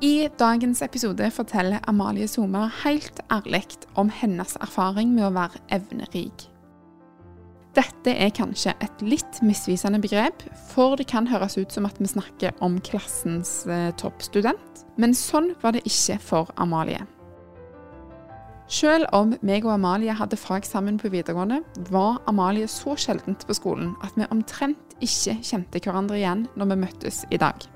I dagens episode forteller Amalie Sommer helt ærlig om hennes erfaring med å være evnerik. Dette er kanskje et litt misvisende begrep, for det kan høres ut som at vi snakker om klassens eh, toppstudent, men sånn var det ikke for Amalie. Selv om meg og Amalie hadde fag sammen på videregående, var Amalie så sjeldent på skolen at vi omtrent ikke kjente hverandre igjen når vi møttes i dag.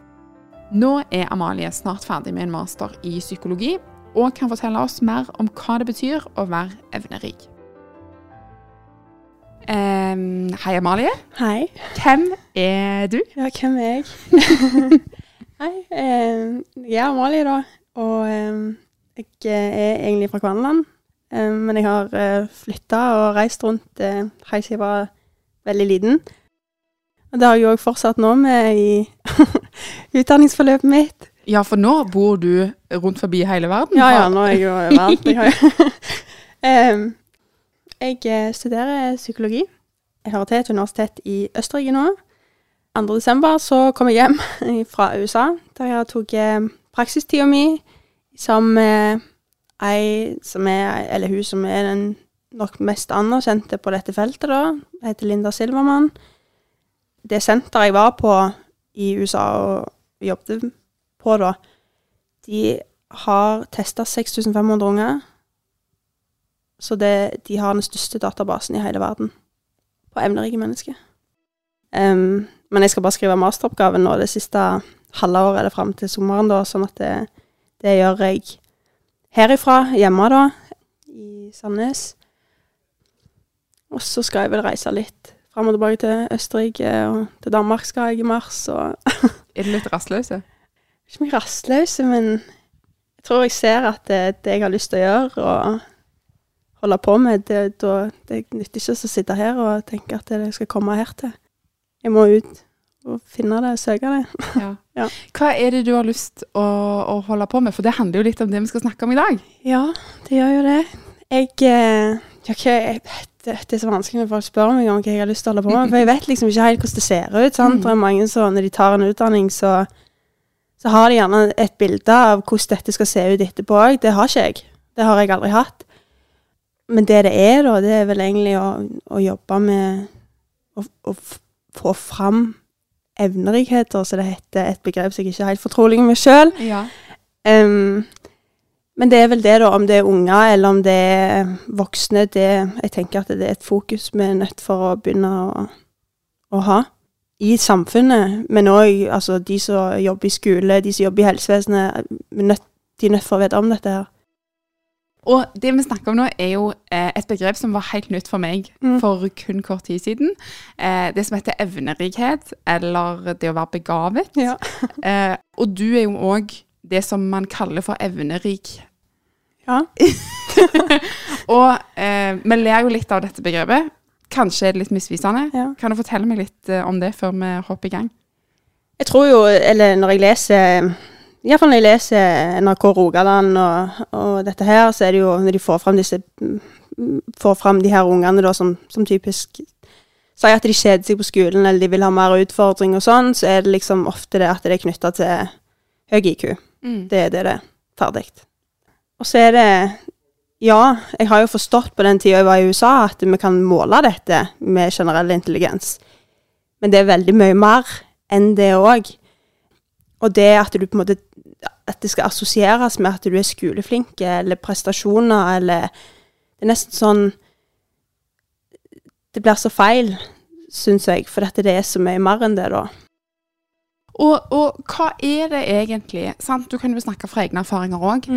Nå er Amalie snart ferdig med en master i psykologi, og kan fortelle oss mer om hva det betyr å være evnerik. Um, hei, Amalie. Hei. Hvem er du? Ja, hvem er jeg? hei. Um, jeg er Amalie, da. Og um, jeg er egentlig fra Kvaneland. Eh, men jeg har uh, flytta og reist rundt uh, helt siden jeg var veldig liten. Og det har jeg òg fortsatt nå med i utdanningsforløpet mitt. Ja, for nå bor du rundt forbi hele verden? Ja, ja, nå er jeg jo overalt. Um, jeg eh, studerer psykologi. Jeg hører til et universitet i Østerrike nå. 2. desember så kom jeg hjem fra USA, der jeg tok eh, praksistida mi som ei som er, eller hun som er den nok mest anerkjente på dette feltet, da. Jeg heter Linda Silvermann. Det senteret jeg var på i USA og jobbet på da, de har testa 6500 unger. Så det, de har den største databasen i hele verden på evnerike mennesker. Um, men jeg skal bare skrive masteroppgaven nå det siste halve året eller fram til sommeren, da, sånn at det, det gjør jeg herifra, hjemme da, i Sandnes. Og så skal jeg vel reise litt fram og tilbake til Østerrike, og til Danmark skal jeg i mars, og Er du litt rastløse? ikke mye rastløse, men jeg tror jeg ser at det, det jeg har lyst til å gjøre og holde på med, det, da, det nytter ikke å sitte her og tenke at det skal komme her til. Jeg må ut og finne det, søke det. Ja. Ja. Hva er det du har lyst å, å holde på med? For det handler jo litt om det vi skal snakke om i dag. Ja, det gjør jo det. Jeg, eh, jeg vet, det, det er så vanskelig når folk spør meg om hva jeg har lyst til å holde på med, for jeg vet liksom ikke helt hvordan det ser ut. sant? Mm. Det er mange så, når de tar en utdanning, så, så har de gjerne et bilde av hvordan dette skal se ut etterpå òg. Det har ikke jeg. Det har jeg aldri hatt. Men det det er, da, det er vel egentlig å, å jobbe med å, å få fram evnerikheter, så det heter et begrep som jeg ikke er helt fortrolig med sjøl. Ja. Men det er vel det, da, om det er unger eller om det er voksne. Det, jeg tenker at det er et fokus vi er nødt for å begynne å, å ha i samfunnet. Men òg altså, de som jobber i skole, de som jobber i helsevesenet. nødt- De er nødt for å vite om dette her. Og det vi snakker om nå, er jo eh, et begrep som var helt nytt for meg Mm. for kun kort tid siden. Eh, det som heter evnerikhet, eller det å være begavet. Ja. Eh, og du er jo òg det som man kaller for evnerik. ja. Og eh, vi ler jo litt av dette begrepet. Kanskje er det litt misvisende. ja. Kan du fortelle meg litt eh, om det før vi hopper i gang? Jeg tror jo, eller når jeg leser Iallfall når jeg leser NRK Rogaland og, og dette her, så er det jo når de får fram disse Får fram de her ungene da som, som typisk sier at de kjeder seg på skolen eller de vil ha mer utfordring og sånn, så er det liksom ofte det at det er knytta til høy IQ. Det er det det er. Ferdig. Og så er det Ja, jeg har jo forstått på den tida jeg var i USA, at vi kan måle dette med generell intelligens. Men det er veldig mye mer enn det òg. Og det at du på en måte At det skal assosieres med at du er skoleflink, eller prestasjoner, eller Det er nesten sånn Det blir så feil, syns jeg, for dette det er så mye mer enn det, da. Og, og hva er det egentlig? Sant? Du kan jo snakke fra egne erfaringer òg.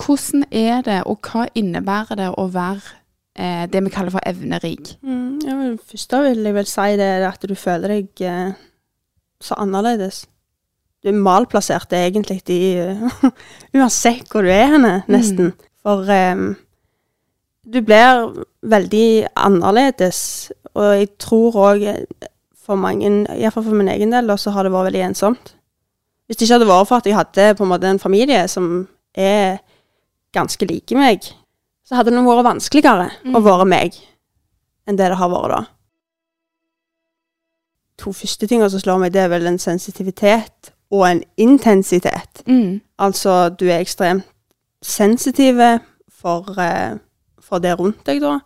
Hvordan er det, og hva innebærer det å være eh, det vi kaller for evnerik? Mm, ja, først da vil jeg vel si det at du føler deg eh, så annerledes. Du er malplassert egentlig i eh, Uansett hvor du er henne, nesten. For um, du blir veldig annerledes, og jeg tror òg for mange, iallfall for min egen del, og så har det vært veldig ensomt. Hvis det ikke hadde vært for at jeg hadde på en måte en familie som er ganske like meg, så hadde det vært vanskeligere å Mm. være meg enn det det har vært da. To første tingene som slår meg, det er vel en sensitivitet og en intensitet. Mm. Altså, du er ekstremt sensitiv for, eh, for det rundt deg, da.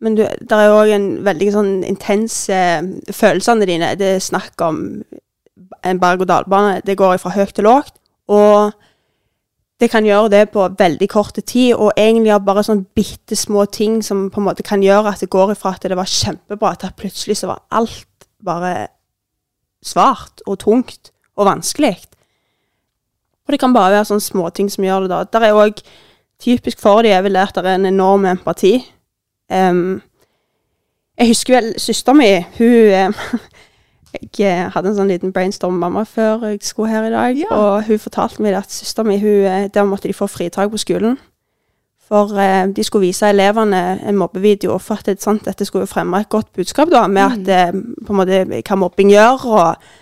Men det er òg en veldig sånn intens eh, Følelsene dine Det er snakk om en berg-og-dal-bane. Det går fra høyt til lågt. Og det kan gjøre det på veldig kort tid, og egentlig er bare sånn bitte små ting som på en måte kan gjøre at det går ifra at det var kjempebra, til at plutselig så var alt bare svart og tungt og vanskelig. Og det kan bare være sånne småting som gjør det, da. Der er òg typisk for jeg vil at det er en enorm empati. Um, jeg husker vel søstera mi, hun Jeg hadde en sånn liten brainstorm med mamma før jeg skulle her i dag. Ja. Og hun fortalte meg at søstera mi eh, Der måtte de få fritak på skolen. For uh, de skulle vise elevene en mobbevideo for at det, sant, dette skulle fremme et godt budskap da, med at eh, på en måte hva mobbing gjør. Og,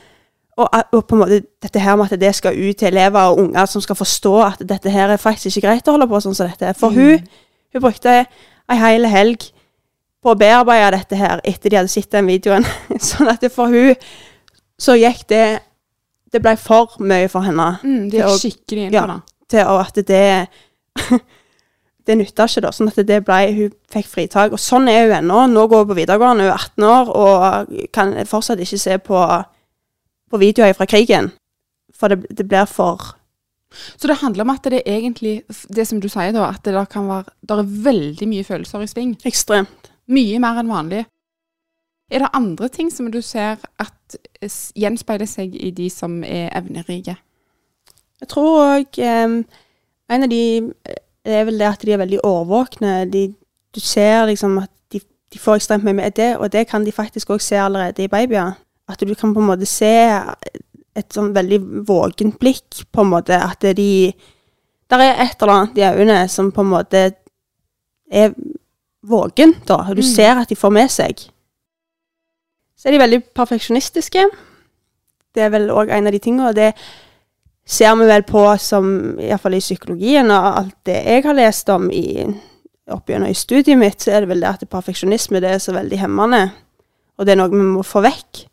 og, og, på en måte dette her med at det skal ut til elever og unger som skal forstå at dette her er faktisk ikke greit å holde på sånn som dette. For hun, hun brukte ei hel helg på å bearbeide dette her etter de hadde sett den videoen. sånn at for hun så gikk det Det ble for mye for henne. Mm, det gikk skikkelig inn ja. på det. Til at det Det nytta ikke, da. Sånn at det ble Hun fikk fritak. Og sånn er hun ennå. Nå går hun på videregående, hun er 18 år og kan fortsatt ikke se på, på videoer fra krigen. For det, det blir for Så det handler om at det er egentlig Det som du sier, da, at det kan være Det er veldig mye følelser i sving. ekstremt. Mye mer enn vanlig. Er det andre ting som du ser at gjenspeiler seg i de som er evnerike? Jeg tror òg En av de eh, er vel det at de er veldig årvåkne. De, du ser liksom at de, de får ekstremt mye med det, og det kan de faktisk òg se allerede i babyer. At du kan på en måte se et sånn veldig vågent blikk, på en måte. At de Der er et eller annet i øynene som på en måte er vågent da. Og du Mm. ser at de får med seg. Så er de veldig perfeksjonistiske. Det er vel òg en av de tingene. Og det ser vi vel på som, iallfall i psykologien, og alt det jeg har lest om i, opp gjennom i studiet mitt, så er det vel det at perfeksjonisme det er så veldig hemmende. Og det er noe vi må få vekk.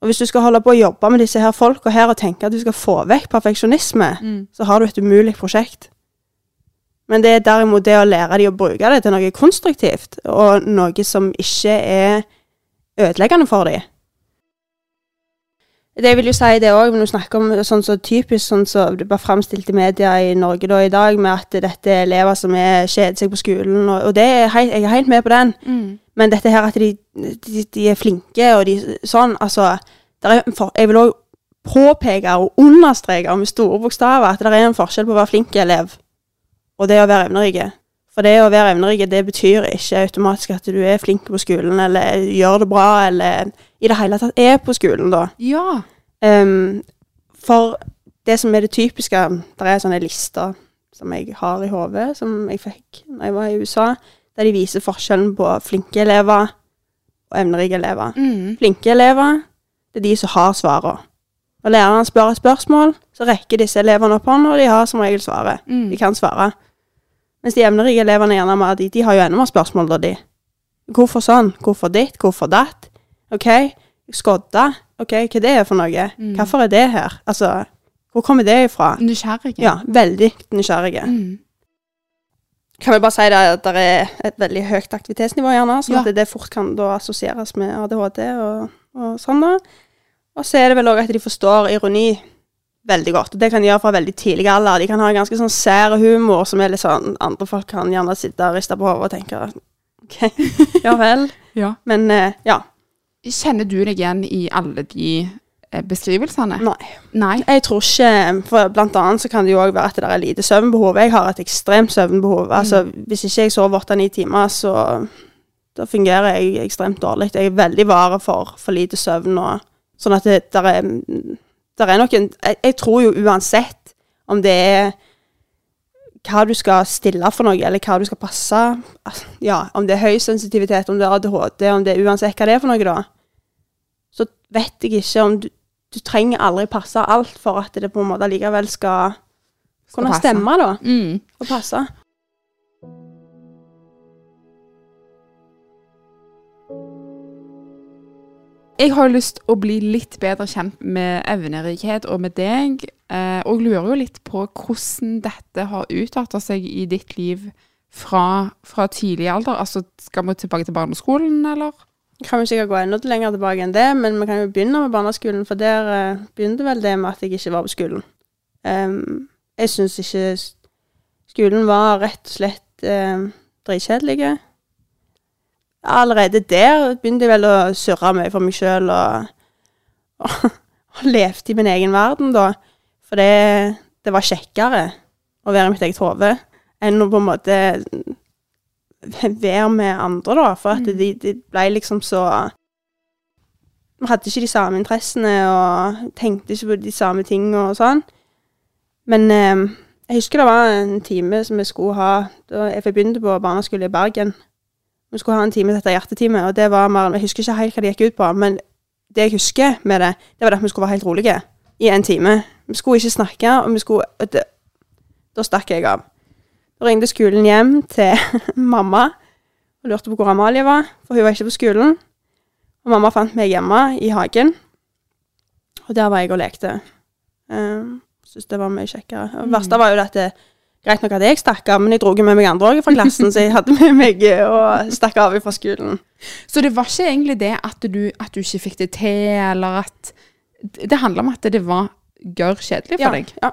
Og hvis du skal holde på å jobbe med disse her folka her og tenke at du skal få vekk perfeksjonisme, så har du et umulig prosjekt. Men det er derimot det å lære de å bruke det til noe konstruktivt, og noe som ikke er ødeleggende for dem. Det vil jo si det òg, når du snakker om sånn så typisk sånn som det blir framstilt i media i Norge da i dag, med at dette er elever som er kjeder seg på skolen, og, og det er helt, jeg er helt med på den. Mm. Men dette her at de, de, de er flinke, og de sånn, altså for, Jeg vil òg påpeke og understreke med store bokstaver at det er en forskjell på å være flink elev og det å være evnerike. For det å være evnerik, det betyr ikke automatisk at du er flink på skolen, eller gjør det bra, eller i det hele tatt er på skolen, da. Ja. Um, for det som er det typiske Det er sånne lister som jeg har i hodet, som jeg fikk da jeg var i USA, der de viser forskjellen på flinke elever og evnerike elever. Mm. Flinke elever, det er de som har svarene. Når læreren spør et spørsmål, så rekker disse elevene opp hånda, og de har som regel svaret. Mm. De kan svare. Mens de evnerike elevene gjerne mer, de, de har jo enda mer spørsmål, da, de. Hvorfor sånn? Hvorfor ditt? Hvorfor datt? OK, skodda. OK, hva det er for noe? Mm. Hvorfor er det her? Altså, hvor kommer det ifra? Nysgjerrige. Ja, veldig nysgjerrige. Mm. Kan vi bare si det at det er et veldig høyt aktivitetsnivå, gjerne, sånn Ja. at det fort kan da assosieres med ADHD og, og sånn, da. Og så er det vel òg at de forstår ironi veldig godt. Det kan de gjøre fra veldig tidlig alder. De kan ha en ganske sånn sær humor som er litt sånn Andre folk kan gjerne sitte og riste på hodet og tenke OK, ja vel. Ja. Men eh, ja. Kjenner du deg igjen i alle de eh, beskrivelsene? Nei. Nei. Jeg tror ikke For blant annet så kan det jo òg være at det er lite søvnbehov. Jeg har et ekstremt søvnbehov. Altså, Hvis ikke jeg sover åtte-ni timer, så da fungerer jeg ekstremt dårlig. Jeg er veldig vare for for lite søvn. og Sånn at det der er, noen jeg, jeg tror jo uansett om det er hva du skal stille for noe, eller hva du skal passe altså, Ja, om det er høy sensitivitet, om det er ADHD, om det er uansett hva det er for noe, da. Så vet jeg ikke om du du trenger aldri passe alt for at det på en måte likevel Skal kunne stemme, da. Mm. Og passe. Jeg har lyst å bli litt bedre kjent med evnerikhet og med deg, eh, og lurer jo litt på hvordan dette har utarta seg i ditt liv fra, fra tidlig alder. Altså, skal vi tilbake til barneskolen, eller? Kan vi sikkert gå enda lenger tilbake enn det, men vi kan jo begynne med barneskolen, for der uh, begynte vel det med at jeg ikke var på skolen. Jeg syns ikke skolen var rett og slett uh, dritkjedelig allerede der begynte jeg vel å surre mye for meg sjøl og, og, og levde i min egen verden, da. For det, det var kjekkere å være i mitt eget hode enn å på en måte være med andre, da. For at mm. de, de ble liksom så Vi hadde ikke de samme interessene og tenkte ikke på de samme tingene og sånn. Men eh, jeg husker det var en time som vi skulle ha da jeg begynte på barneskole i Bergen. Vi skulle ha en time til dette hjertetime, og det var mer Jeg husker ikke helt hva det gikk ut på, men det jeg husker med det, det var at vi skulle være helt rolige i en time. Vi skulle ikke snakke, og vi skulle det, Da stakk jeg av. Da ringte skolen hjem til mamma og lurte på hvor Amalie var, for hun var ikke på skolen. Og mamma fant meg hjemme i hagen, og der var jeg og lekte. Um, Syntes det var mye kjekkere. Det verste var jo at det, Greit nok at jeg stakk av, men jeg dro med meg andre òg fra klassen, så jeg hadde med meg og stakk av fra skolen. Så det var ikke egentlig det at du, at du ikke fikk det til, eller at Det handla om at det var gørr kjedelig for ja, deg? Ja.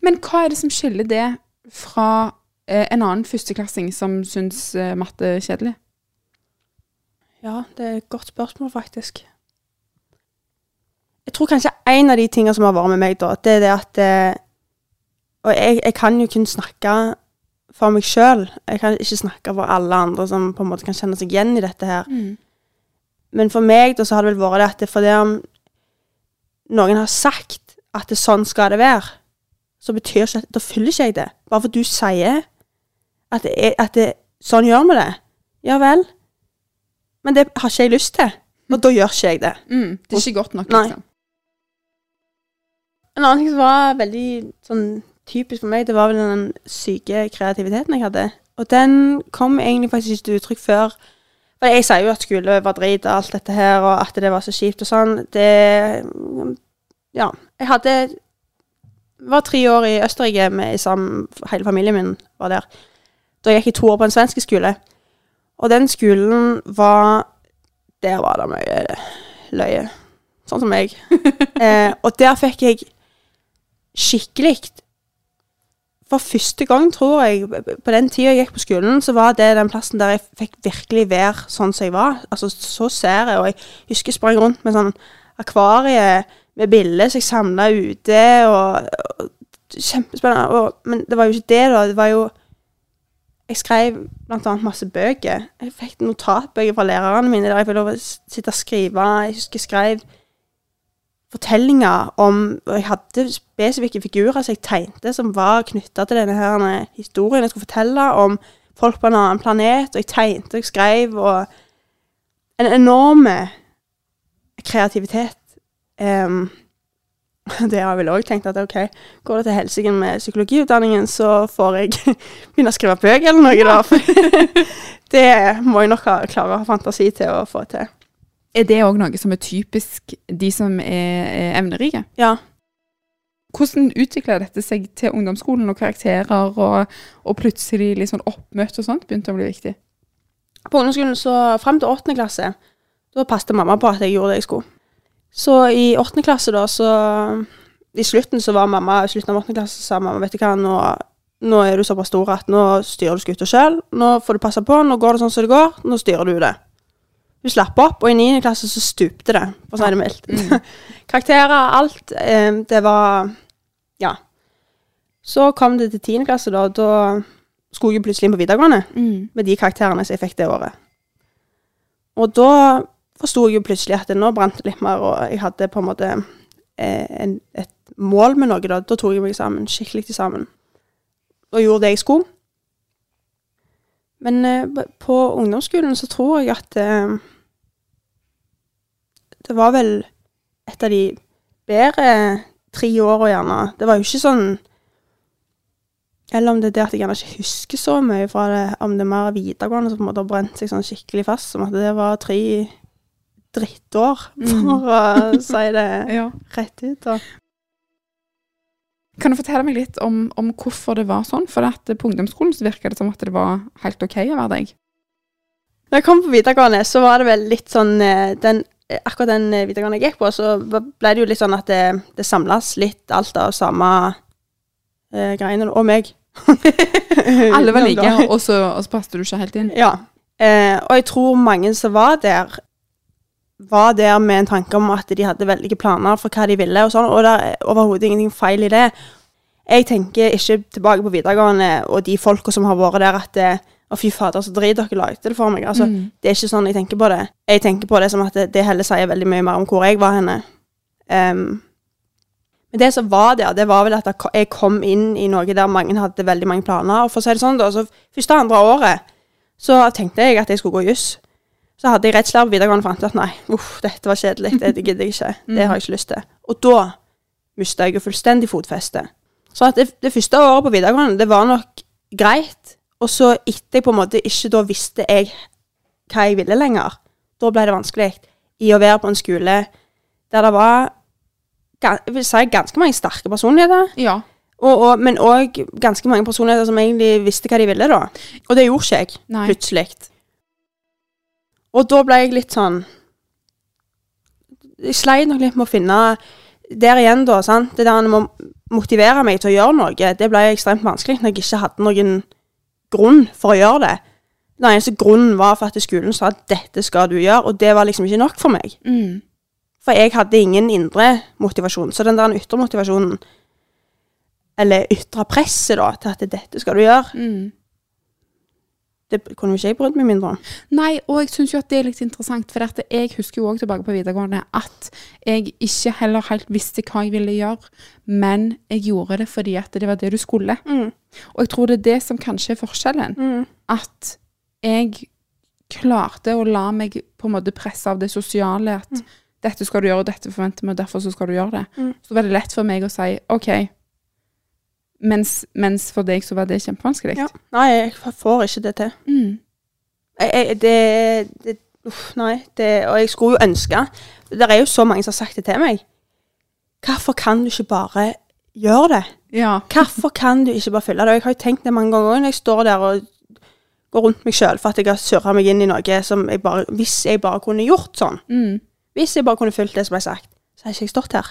Men hva er det som skiller det fra eh, en annen førsteklassing som syns eh, matte er kjedelig? Ja, det er et godt spørsmål, faktisk. Jeg tror kanskje en av de tingene som har vært med meg, da, det er det at eh, og jeg, jeg, kan jo kun snakke for meg sjøl. Jeg kan ikke snakke for alle andre som på en måte kan kjenne seg igjen i dette her. Mm. Men for meg da, så har det vel vært det at det fordi om noen har sagt at det sånn skal det være, så betyr ikke at Da følger ikke jeg det. Bare for du sier at, det er, at det, sånn gjør vi det. Ja vel. Men det har ikke jeg lyst til. Og mm. da gjør ikke jeg det. Mm, det er ikke godt nok, liksom. Nei. En annen ting som var veldig sånn typisk for meg, det var vel den syke kreativiteten jeg hadde. Og den kom egentlig faktisk ikke til uttrykk før For jeg sier jo at skole var drit og alt dette her, og at det var så kjipt og sånn. Det Ja. Jeg hadde var tre år i Østerrike med sammen, hele familien min var der. Da gikk jeg to år på en svensk skole. Og den skolen var Der var det mye løye. Sånn som meg. eh, og der fikk jeg skikkelig for første gang, tror jeg, på den tida jeg gikk på skolen, så var det den plassen der jeg fikk virkelig være sånn som jeg var. Altså, så ser jeg, og jeg husker jeg sprang rundt med sånn akvarie med bilder som jeg samla ute, og, og Kjempespennende. Og, men det var jo ikke det, da. Det var jo Jeg skrev annet masse bøker. Jeg fikk notatbøker fra lærerne mine der jeg fikk lov å sitte og skrive. Jeg husker jeg skrev fortellinger om Og jeg hadde spesifikke figurer som jeg tegnte, som var knytta til denne her historien jeg skulle fortelle om folk på en annen planet. Og jeg tegnte og jeg skrev, og En enorm kreativitet. Um, det har jeg vel òg tenkt at OK, går det til helsike med psykologiutdanningen, så får jeg begynne å skrive bøker eller noe, da. det må jeg nok klare å ha fantasi til å få til. Er det òg noe som er typisk de som er, er evnerike? Ja. Hvordan utvikla dette seg til ungdomsskolen og karakterer, og, og plutselig litt sånn oppmøte og sånt begynte å bli viktig? På ungdomsskolen så fram til åttende klasse, da passet mamma på at jeg gjorde det jeg skulle. Så i åttende klasse, da, så I slutten så var mamma i slutten av åttende klasse sa mamma, vet du hva, nå, nå er du såpass stor at nå styrer du skuta sjøl. Nå får du passe på, nå går det sånn som det går, nå styrer du det. Hun slapp opp, og i 9. klasse så stupte det, for å si det mildt. Mm. Karakterer, alt. Eh, det var Ja. Så kom det til 10. klasse, da. Da skulle jeg plutselig inn på videregående mm. med de karakterene som jeg fikk det året. Og da forsto jeg jo plutselig at det nå brant litt mer, og jeg hadde på en måte eh, en, et mål med noe. Da Da tok jeg meg sammen, skikkelig til sammen. Og gjorde det jeg skulle. Men eh, på ungdomsskolen så tror jeg at eh, det var vel et av de bedre tre åra, gjerne. Det var jo ikke sånn Eller om det er det at jeg gjerne ikke husker så mye fra det, om det er mer videregående som på en måte har brent seg sånn skikkelig fast, som at det var tre drittår, Mm. for å si det Ja. rett ut. Og. Kan du fortelle meg litt om, om hvorfor det var sånn? For at på ungdomsskolen så virka det som at det var helt OK å være deg. Når jeg kom på videregående, så var det vel litt sånn eh, den, eh, Akkurat den eh, videregående jeg gikk på, så ble det jo litt sånn at det, det samles litt alt av samme eh, greiene. Og meg. Alle var like, og så, og så passet du ikke helt inn. Ja. Eh, og jeg tror mange som var der, var der med en tanke om at de hadde veldige planer for hva de ville, og sånn, og det er overhodet ingenting feil i det. Jeg tenker ikke tilbake på videregående og de folka som har vært der, at det, å, fy fader, så drit dere lagde det for meg. Altså, Mm. Det er ikke sånn jeg tenker på det. Jeg tenker på det som at det, det heller sier veldig mye mer om hvor jeg var henne. Um, men det som var der, det var vel at jeg kom inn i noe der mange hadde veldig mange planer. Og for å si det sånn, da, så første og andre året så tenkte jeg at jeg skulle gå juss. Så hadde jeg redsler på videregående og fant ut at nei, uff, dette var kjedelig, det gidder jeg ikke. Det har jeg ikke lyst til. Og da mista jeg jo fullstendig fotfeste. Så det, det første året på videregående, det var nok greit. Og så etter jeg på en måte ikke da visste jeg hva jeg ville lenger, da ble det vanskelig i å være på en skole der det var jeg vil si, ganske mange sterke personligheter, Ja. og, og, men òg ganske mange personligheter som egentlig visste hva de ville, da. Og det gjorde ikke jeg, Nei. plutselig. Og da ble jeg litt sånn Jeg sleit nok litt med å finne Der igjen, da, sant. Det der med å motivere meg til å gjøre noe, det ble ekstremt vanskelig når jeg ikke hadde noen grunn for å gjøre det. Den eneste grunnen var for at skolen sa at dette skal du gjøre, og det var liksom ikke nok for meg. Mm. For jeg hadde ingen indre motivasjon. Så den der ytre motivasjonen, eller ytre presset da, til at dette skal du gjøre, Mm. Det kunne ikke jeg brydd meg mindre om. Nei, og jeg syns jo at det er litt interessant, for dette, jeg husker jo òg tilbake på videregående at jeg ikke heller helt visste hva jeg ville gjøre, men jeg gjorde det fordi at det var det du skulle. Mm. Og jeg tror det er det som kanskje er forskjellen. Mm. At jeg klarte å la meg på en måte presse av det sosiale, at Mm. dette skal du gjøre, og dette forventer vi, og derfor så skal du gjøre det. Mm. Så var det lett for meg å si OK, mens, mens for deg så var det kjempevanskelig. Ja. Nei, jeg får ikke det til. Mm. Jeg, jeg, det, det Uff, nei. Det, og jeg skulle jo ønske Det er jo så mange som har sagt det til meg. Hvorfor kan du ikke bare gjøre det? Ja. Hvorfor kan du ikke bare fylle det? Og jeg har jo tenkt det mange ganger når jeg står der og går rundt meg sjøl for at jeg har surra meg inn i noe som jeg bare Hvis jeg bare kunne gjort sånn, Mm. hvis jeg bare kunne fulgt det som ble sagt, så hadde ikke jeg stått her.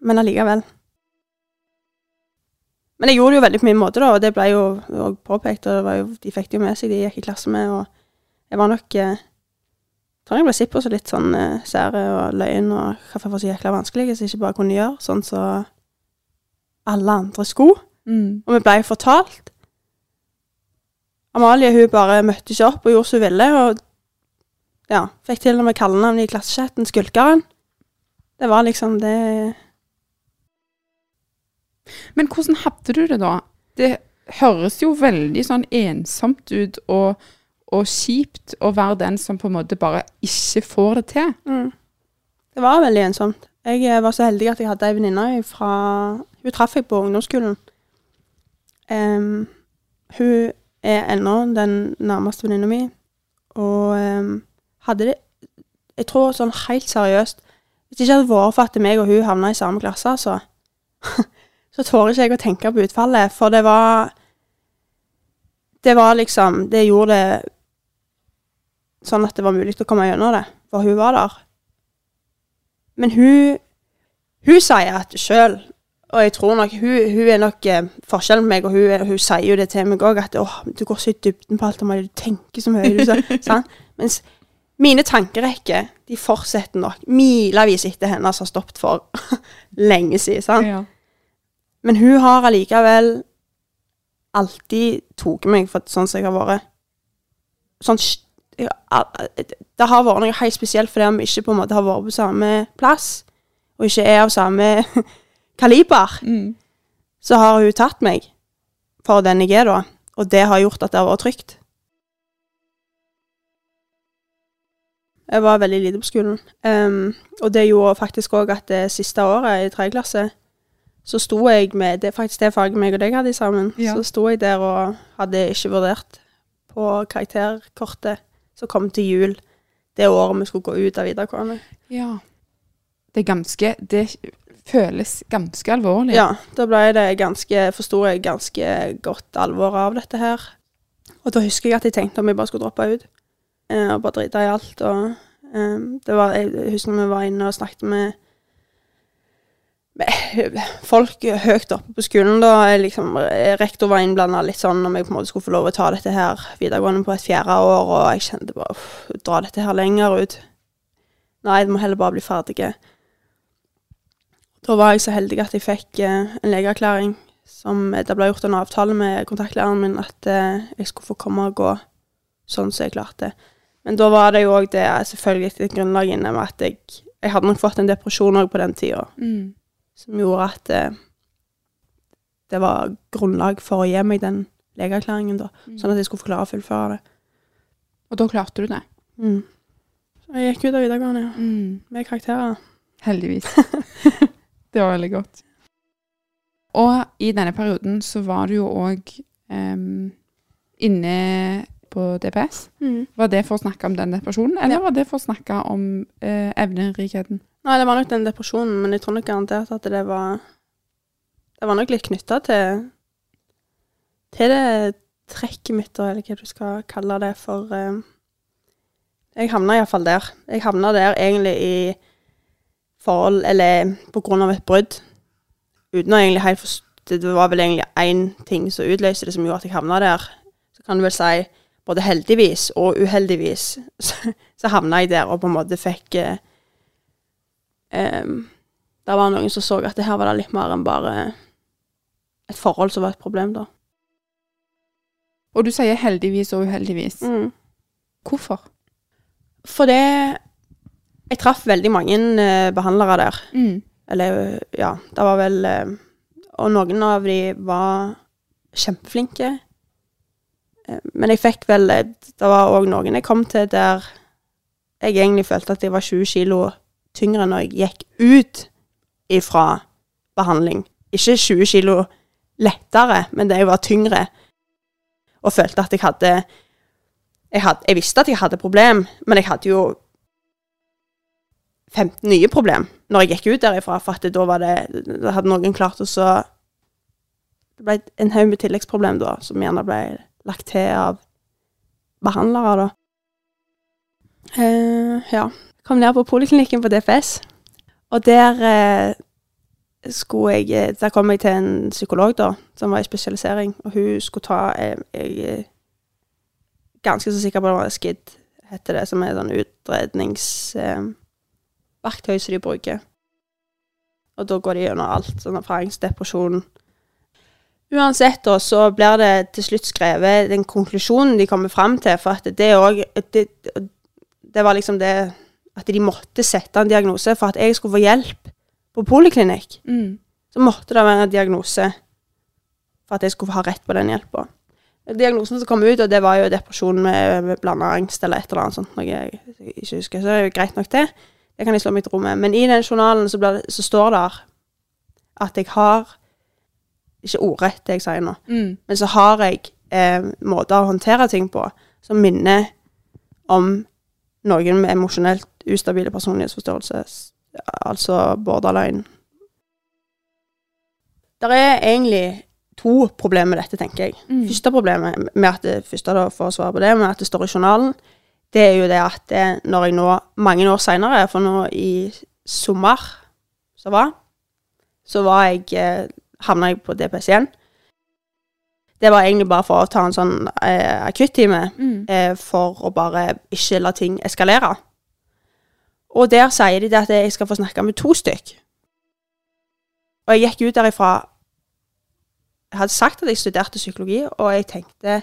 Men allikevel. Men jeg gjorde det jo veldig på min måte, da, og det ble jo og påpekt. og det var jo, De fikk det jo med seg, de gikk i klasse med. og Jeg var nok eh, tror jeg ble sett på som litt sånn eh, sære og løgn og hva for så jækla vanskelig hvis jeg ikke bare kunne gjøre sånn som alle andre skulle. Mm. Og vi ble fortalt. Amalie hun bare møtte ikke opp og gjorde som hun ville. Og ja, fikk til og med kallenavnet i klassechatten 'Skulkeren'. Det var liksom det Men hvordan hadde du det da? Det høres jo veldig sånn ensomt ut og, og kjipt å være den som på en måte bare ikke får det til. mm. Det var veldig ensomt. Jeg eh, var så heldig at jeg hadde ei venninne fra Hun traff jeg på ungdomsskolen. Um, hun er ennå den nærmeste venninna mi, og um, hadde det Jeg tror sånn helt seriøst Hvis det ikke hadde vært for at meg og hun havna i samme klasse, så så tårer ikke jeg å tenke på utfallet, for det var Det var liksom Det gjorde det sånn at det var mulig å komme gjennom det, for hun var der. Men hun Hun sier at sjøl, og jeg tror nok Hun, hun er nok eh, forskjellen på meg, og hun, hun sier jo det til meg òg, at åh, du går så i dybden på alt om du tenker så mye. Du, så, sant? Mens mine tankerekker de fortsetter nok milevis etter som har stoppet for lenge siden. Sant? Ja. Men hun har allikevel alltid tatt meg for sånn som jeg har vært. Sånn al- Det har vært noe helt spesielt fordi vi ikke på en måte har vært på samme plass, og ikke er av samme kaliber. Mm. Så har hun tatt meg for den jeg er, da. Og det har gjort at det har vært trygt. Jeg var veldig lite på skolen. Um, og det gjorde faktisk òg at det siste året i tredje klasse, så sto jeg med Det er faktisk det faget meg og deg hadde sammen. Ja. Så sto jeg der og hadde ikke vurdert på karakterkortet som kom til jul det året vi skulle gå ut av videregående. Ja. Det er ganske Det føles ganske alvorlig. Ja, da ble det ganske Forsto jeg ganske godt alvoret av dette her. Og da husker jeg at jeg tenkte om jeg bare skulle droppe ut. Eh, og bare drite i alt. Og eh, det var Jeg husker vi var inne og snakket med med folk høyt oppe på skolen da. Liksom, rektor var innblanda litt sånn om jeg på en måte skulle få lov å ta dette her videregående på et fjerde år, og jeg kjente bare uff, dra dette her lenger ut. Nei, det må heller bare bli ferdige. Da var jeg så heldig at jeg fikk eh, en legeerklæring som Det ble gjort en avtale med kontaktlæreren min at eh, jeg skulle få komme og gå sånn som jeg klarte. Men da var det jo òg det selvfølgelig et grunnlag inne med at jeg Jeg hadde nok fått en depresjon òg på den tida, Mm. Som gjorde at eh, det var grunnlag for å gi meg den legeerklæringen, da. Sånn at jeg skulle få klare å fullføre det. Og da klarte du det. Mm. Så jeg gikk ut av videregående ja, Mm. med karakterer. Heldigvis. det var veldig godt. Og i denne perioden så var du jo òg inne på DPS. Mm. Var det for å snakke om den depresjonen, eller Ja. var det for å snakke om uh, evnerikheten? Nei, det var nok den depresjonen, men jeg tror nok garantert at det var Det var nok litt knytta til til det trekket mitt, eller hva du skal kalle det for eh, Jeg havna iallfall der. Jeg havna der egentlig i forhold Eller på grunn av et brudd. Uten å egentlig helt forstå Det var vel egentlig én ting som utløste det, som gjorde at jeg havna der. Så kan du vel si både heldigvis og uheldigvis så, så havna jeg der og på en måte fikk eh, um, Det var noen som så at det her var det litt mer enn bare et forhold som var et problem, da. Og du sier heldigvis og uheldigvis. Mm. Hvorfor? For det Jeg traff veldig mange eh, behandlere der. Mm. Eller, ja, det var vel eh, Og noen av de var kjempeflinke. Eh, men jeg fikk vel Det var òg noen jeg kom til der jeg egentlig følte at jeg var 20 kilo tyngre når jeg gikk ut ifra behandling. Ikke 20 kilo lettere, men det jeg var tyngre. Og følte at jeg hadde jeg, had, jeg visste at jeg hadde problem, men jeg hadde jo 15 nye problem når jeg gikk ut derifra, for at da var det Da hadde noen klart å så Det ble en haug med tilleggsproblem da, som gjerne ble lagt til av behandlere, da. Eh, ja. Kom ned på poliklinikken på DPS, og der eh, skulle jeg eh, Der kom jeg til en psykolog, da, som var i spesialisering, og hun skulle ta eh, Jeg er ganske så sikker på det var SKID, heter det, som er sånn utredningsverktøy som de bruker. Og da går de gjennom alt, sånn erfaringsdepresjon. Uansett, da, så blir det til slutt skrevet den konklusjonen de kommer fram til, for at det òg det, det var liksom det At de måtte sette en diagnose for at jeg skulle få hjelp på poliklinikk. Mm. Så måtte det være en diagnose for at jeg skulle ha rett på den hjelpa. Diagnosen som kom ut, og det var jo depresjon med, med blanda angst eller et eller annet sånt, noe jeg ikke husker. Så det er jo greit nok, det. Det kan jeg slå meg til ro med. Men i den journalen så, det, så står det at jeg har Ikke ordrett, det jeg sier nå, Mm. men så har jeg eh, måter å håndtere ting på som minner om noen med emosjonelt ustabile personlighetsforståelse, altså borderline. Det er egentlig to problemer med dette, tenker jeg. Mm. Første problemet med at det første da, for å svare på det, med at det står i journalen, det er jo det at det, når jeg nå, mange år senere, for nå i sommer som var, så var jeg, eh, havna jeg på DPS igjen. Det var egentlig bare for å ta en sånn eh, akuttime, Mm. eh, for å bare ikke la ting eskalere. Og der sier de at jeg skal få snakke med to stykk. Og jeg gikk ut derifra Jeg hadde sagt at jeg studerte psykologi, og jeg tenkte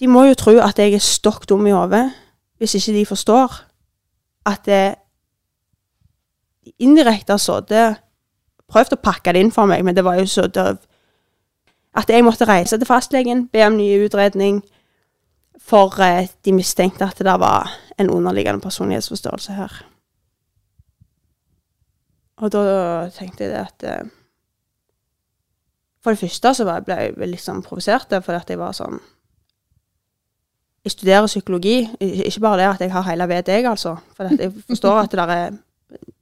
De må jo tro at jeg er stokk dum i hodet hvis ikke de forstår at det indirekte har sittet Prøvd å pakke det inn for meg, men det var jo så døv. At jeg måtte reise til fastlegen, be om ny utredning, for eh, de mistenkte at det var en underliggende personlighetsforstørrelse her. Og da tenkte jeg at eh, For det første så ble jeg litt sånn provosert, fordi at jeg var sånn jeg studerer psykologi. Ikke bare det at jeg har hele VD, altså. For at jeg forstår at det der er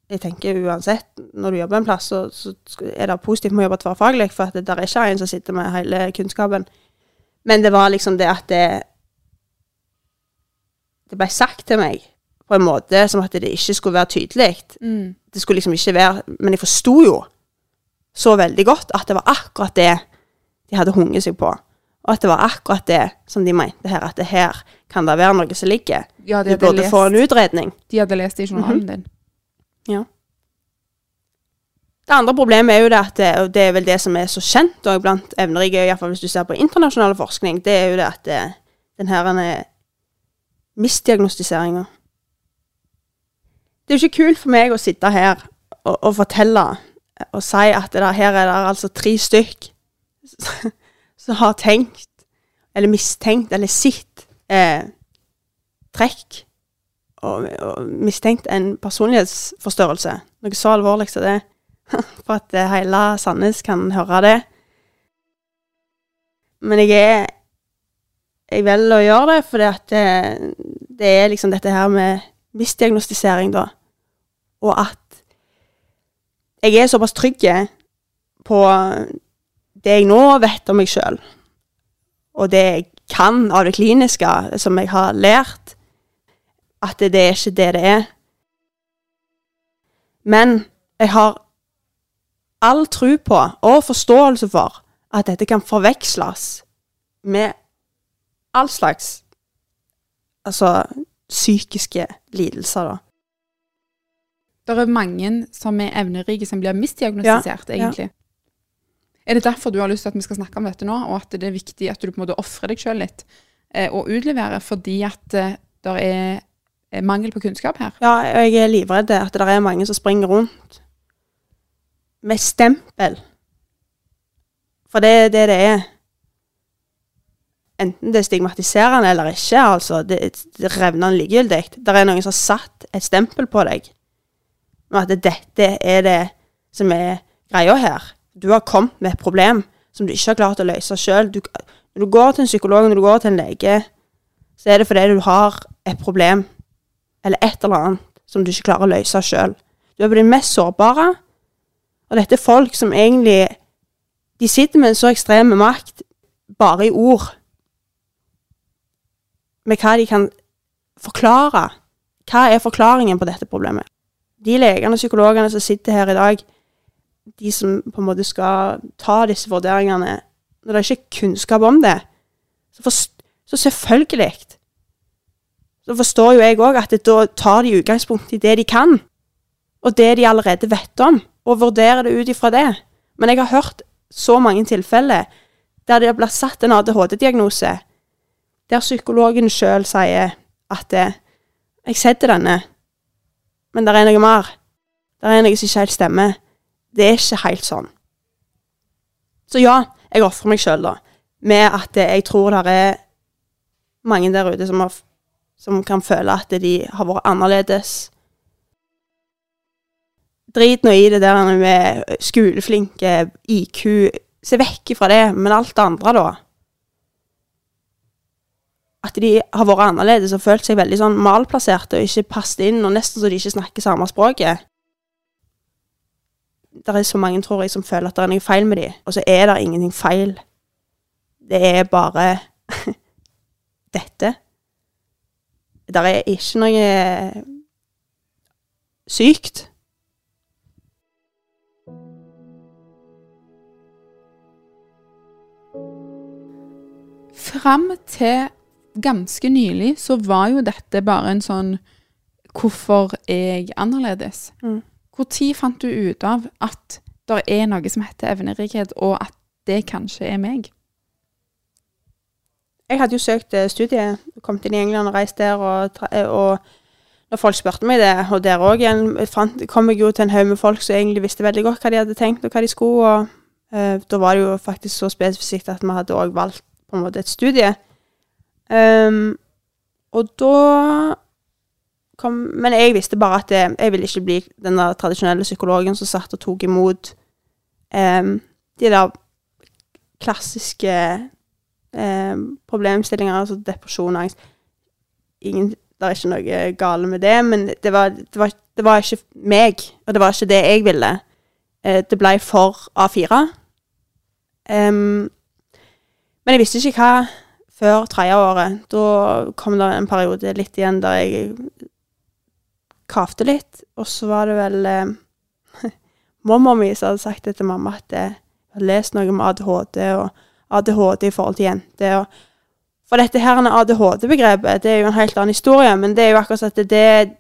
Jeg tenker uansett, når du jobber en plass, så, så er det positivt med å jobbe tverrfaglig, for at det der er ikke en som sitter med hele kunnskapen. Men det var liksom det at det Det ble sagt til meg på en måte som at det ikke skulle være tydelig. Mm. Det skulle liksom ikke være Men jeg forsto jo så veldig godt at det var akkurat det de hadde hunget seg på. Og at det var akkurat det som de mente her, at det her kan det være noe som ligger. Ja, de De burde lest, få en utredning. de hadde lest det i journalen din. Ja. Det andre problemet er jo det at det, og det er vel det som er så kjent blant evnerike, iallfall hvis du ser på internasjonal forskning, det er jo det at det, den her eh, misdiagnostiseringa Det er jo ikke kult for meg å sitte her og, og fortelle og si at der, her er det altså tre stykk som har tenkt, eller mistenkt, eller sett eh, trekk og, og mistenkt en personlighetsforstørrelse. Noe så alvorlig som det. For at eh, hele Sandnes kan høre det. Men jeg er Jeg velger å gjøre det fordi at det, er liksom dette her med misdiagnostisering, da. Og at jeg er såpass trygg på det jeg nå vet om meg sjøl, og det jeg kan av det kliniske som jeg har lært, at det, det er ikke det det er. Men jeg har all tro på og forståelse for at dette kan forveksles med all slags altså psykiske lidelser, da. Det er mange som er evnerike som blir misdiagnostisert, Ja, ja. egentlig. Er det derfor du har lyst til at vi skal snakke om dette nå, og at det er viktig at du på en måte ofrer deg sjøl litt eh, og utleverer fordi at eh, det er, er mangel på kunnskap her? Ja, og jeg er livredd at det er mange som springer rundt med stempel. For det er det det er. Enten det er stigmatiserende eller ikke, altså. Det, det revner likegyldig. Det er noen som har satt et stempel på deg. Og at dette er det som er greia her. Du har kommet med et problem som du ikke har klart å løse sjøl. Når du går til en psykolog, når du går til en lege, så er det fordi du har et problem eller et eller annet som du ikke klarer å løse sjøl. Du er på din mest sårbare, og dette er folk som egentlig De sitter med en så ekstrem makt bare i ord, med hva de kan forklare. Hva er forklaringen på dette problemet? De legene og psykologene som sitter her i dag, de som på en måte skal ta disse vurderingene Når det ikke er kunnskap om det, så, for, så selvfølgelig så forstår jo jeg òg at da tar de utgangspunkt i det de kan, og det de allerede vet om, og vurderer det ut ifra det. Men jeg har hørt så mange tilfeller der det blir satt en ADHD-diagnose, der psykologen sjøl sier at det, 'jeg setter denne, men det er noe mer'. Det er noe som ikke helt stemmer. Det er ikke helt sånn. Så ja, jeg ofrer meg sjøl, da, med at eh, jeg tror det er mange der ute som har som kan føle at de har vært annerledes. Drit nå i det der med skoleflinke, IQ Se vekk ifra det, men alt det andre, da. At de har vært annerledes og følt seg veldig sånn malplasserte og ikke passet inn, og nesten så de ikke snakker samme språket. Det er så mange, tror jeg, som føler at det er noe feil med dem, og så er det ingenting feil. Det er bare dette. Det er ikke noe sykt. Fram til ganske nylig så var jo dette bare en sånn Hvorfor er jeg annerledes? Mm. Når fant du ut av at det er noe som heter evnerikhet, og at det kanskje er meg? Jeg hadde jo søkt studiet, studie, kommet inn i England og reist der, og, eh, og når folk spurte meg det, og der òg igjen, kom jeg jo til en haug med folk som egentlig visste veldig godt hva de hadde tenkt, og hva de skulle, og uh, da var det jo faktisk så spesifikt at vi hadde òg valgt på en måte et studie. Ehm, og da kom Men jeg visste bare at jeg, jeg ville ikke bli den der tradisjonelle psykologen som satt og tok imot um, de der klassiske um, problemstillinger, altså depresjon, angst. Ingen, det er ikke noe gale med det, men det var, det, var, det var, ikke meg, og det var ikke det jeg ville. Uh, det ble for A4. Um, men jeg visste ikke hva før tredje året. Da kom det en periode litt igjen der jeg kavte litt, og så var det vel eh, mamma mi som hadde sagt det til mamma at jeg hadde lest noe om ADHD og ADHD i forhold til jenter. For dette her ADHD-begrepet det er jo en helt annen historie, men det er jo akkurat at det, det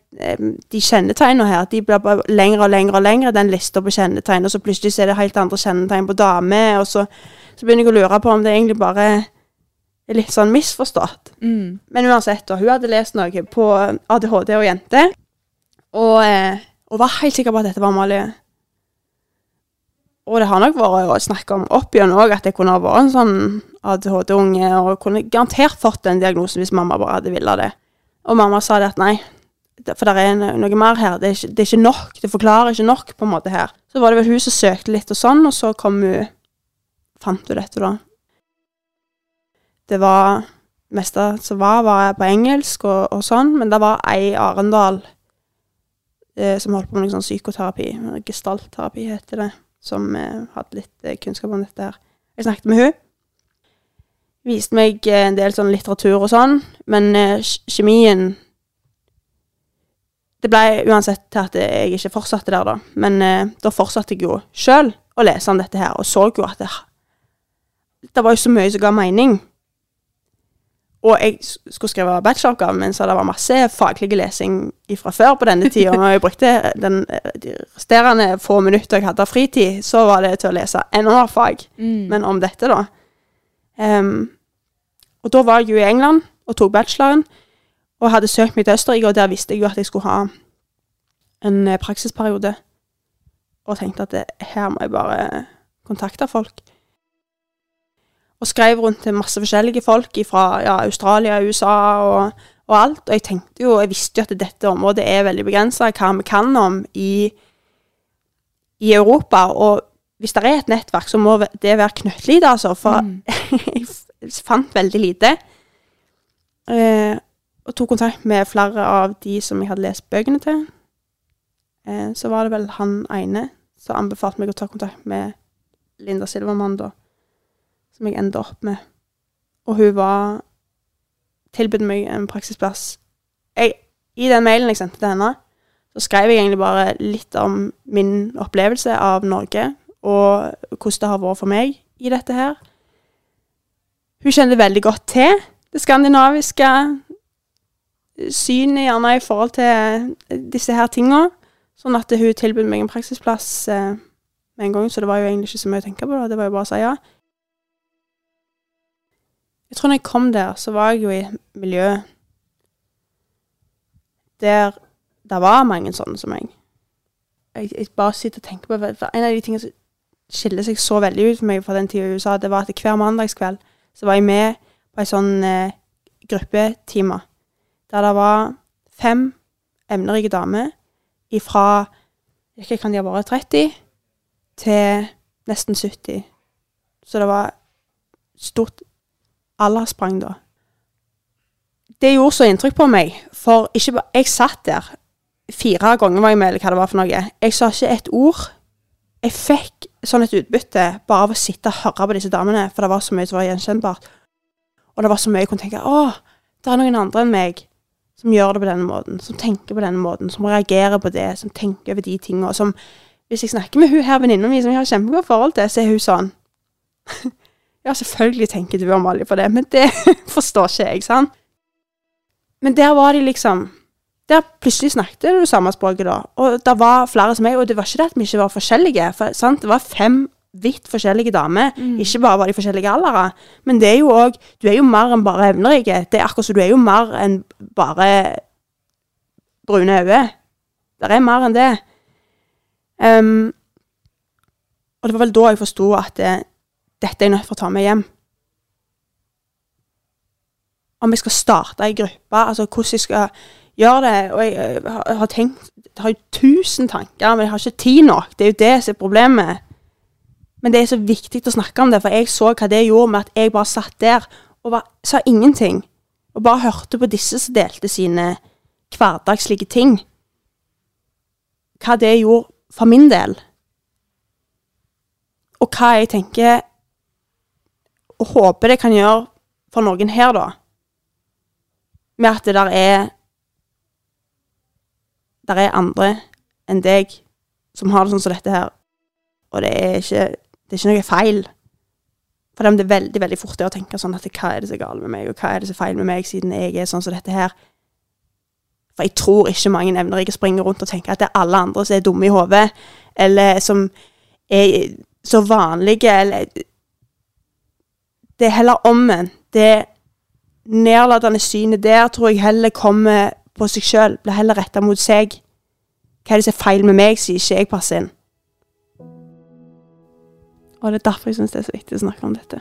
de kjennetegnene her de blir bare lengre og lengre og lengre, den lista på kjennetegn. Og så plutselig er det helt andre kjennetegn på damer, og så, så, begynner jeg å lure på om det egentlig bare litt sånn misforstått. Mm. Men uansett, da, hun hadde lest noe på ADHD og jenter, og, eh, og var helt sikker på at dette var Amalie. Og det har nok vært å snakke om opp igjen òg, at jeg kunne ha vært en sånn ADHD-unge, og kunne garantert fått den diagnosen hvis mamma bare hadde villet det. Og mamma sa det at nei, for det er noe mer her. Det er, ikke, det er, ikke, nok. Det forklarer ikke nok, på en måte, her. Så var det vel hun som søkte litt og sånn, og så kom hun Fant hun dette, da. Det var meste som var, var på engelsk og, og sånn, men det var ei Arendal eh, som holdt på med sånn psykoterapi. Gestaltterapi heter det som eh, hadde litt eh, kunnskap om dette her. Jeg snakket med hun. Viste meg eh, en del sånn litteratur og sånn, men kjemien Det ble uansett til at jeg ikke fortsatte der, da. Men da fortsatte jeg jo sjøl å lese om dette her, og så jo at det, det var jo så mye som ga mening. Og jeg skulle skrive bacheloroppgave, men så det var masse faglig lesing fra før på denne tida. Og jeg brukte den, de resterende få minutter jeg hadde av fritid, så var det til å lese enda mer fag. Mm. Men om dette, da. Um, og da var jeg jo i England og tok bacheloren, og hadde søkt meg til Østerrike, og der visste jeg jo at jeg skulle ha en eh, praksisperiode. Og tenkte at det, her må jeg bare kontakte folk og skrev rundt til masse forskjellige folk fra ja, Australia, USA og, og, alt. Og jeg tenkte jo, jeg visste jo at dette området er veldig begrensa, hva vi kan om i, i, Europa. Og hvis det er et nettverk, så må det være knøttlite, altså. For mm. jeg fant veldig lite. Eh, og tok kontakt med flere av de som jeg hadde lest bøkene til. Eh, så var det vel han ene som anbefalte meg å ta kontakt med Linda Silvermann, da som jeg endte opp med. Og hun var tilbudt meg en praksisplass. Jeg, I den mailen jeg sendte til henne, så skrev jeg egentlig bare litt om min opplevelse av Norge, og hvordan det har vært for meg i dette her. Hun kjente veldig godt til det skandinaviske synet, gjerne i forhold til disse her tinga. Sånn at hun tilbød meg en praksisplass eh, med en gang, så det var jo egentlig ikke så mye å tenke på. Da. Det var jo bare å si ja. Jeg tror når jeg kom der, så var jeg jo i et miljø der det var mange sånne som meg. Jeg, jeg bare sitter og tenker på for En av de tingene som skiller seg så veldig ut for meg fra den tida i USA, det var at hver mandagskveld så var jeg med på ei sånn eh, gruppetime der det var fem emnerike damer ifra ikke kan de ha vært 30 til nesten 70. Så det var stort alle sprang da. Det gjorde så inntrykk på meg, for ikke, jeg satt der fire ganger var jeg med, eller hva det var for noe. Jeg sa ikke et ord. Jeg fikk sånn et utbytte bare av å sitte og høre på disse damene, for det var så mye som var gjenkjennbart. Og det var så mye jeg kunne tenke å, det er noen andre enn meg som gjør det på denne måten, som tenker på denne måten, som reagerer på det, som tenker over de tingene. Som hvis jeg snakker med hun her venninna mi som jeg har kjempegodt forhold til, så er hun sånn Ja, selvfølgelig tenker du Amalie på det, men det forstår ikke jeg, sant? Men der var de liksom Der plutselig snakket du samme språket, da. Og det var flere som meg, og det var ikke det at vi ikke var forskjellige. For, sant? Det var fem vidt forskjellige damer. Mm. Ikke bare var de forskjellige aldre, men det er jo òg Du er jo mer enn bare evnerike. Det er akkurat som du er jo mer enn bare brune øyne. Det er mer enn det. Um, og det var vel da jeg forsto at det, dette er jeg nødt til å ta med hjem. Om jeg skal starte ei gruppe, altså hvordan jeg skal gjøre det. Og jeg, jeg har tenkt Jeg har jo tusen tanker, men jeg har ikke tid nok. Det er jo det som er problemet. Men det er så viktig å snakke om det, for jeg så hva det gjorde med at jeg bare satt der og var, sa ingenting. Og bare hørte på disse som delte sine hverdagslige ting. Hva det gjorde for min del. Og hva jeg tenker og håper det kan gjøre for noen her, da. Med at det der er Der er andre enn deg som har det sånn som dette her. Og det er ikke, det er ikke noe feil. For det er veldig veldig fort å tenke sånn at hva er det som er galt med meg, og hva er det som er feil med meg, siden jeg er sånn som dette her. For jeg tror ikke mange evnerike springer rundt og tenker at det er alle andre som er dumme i hodet, eller som er så vanlige, eller Det er heller omvendt. Det nedlatende synet der tror jeg heller kommer på seg sjøl, blir heller retta mot seg. Hva er det som er feil med meg, sier ikke jeg passer inn. Og det er derfor jeg syns det er så viktig å snakke om dette.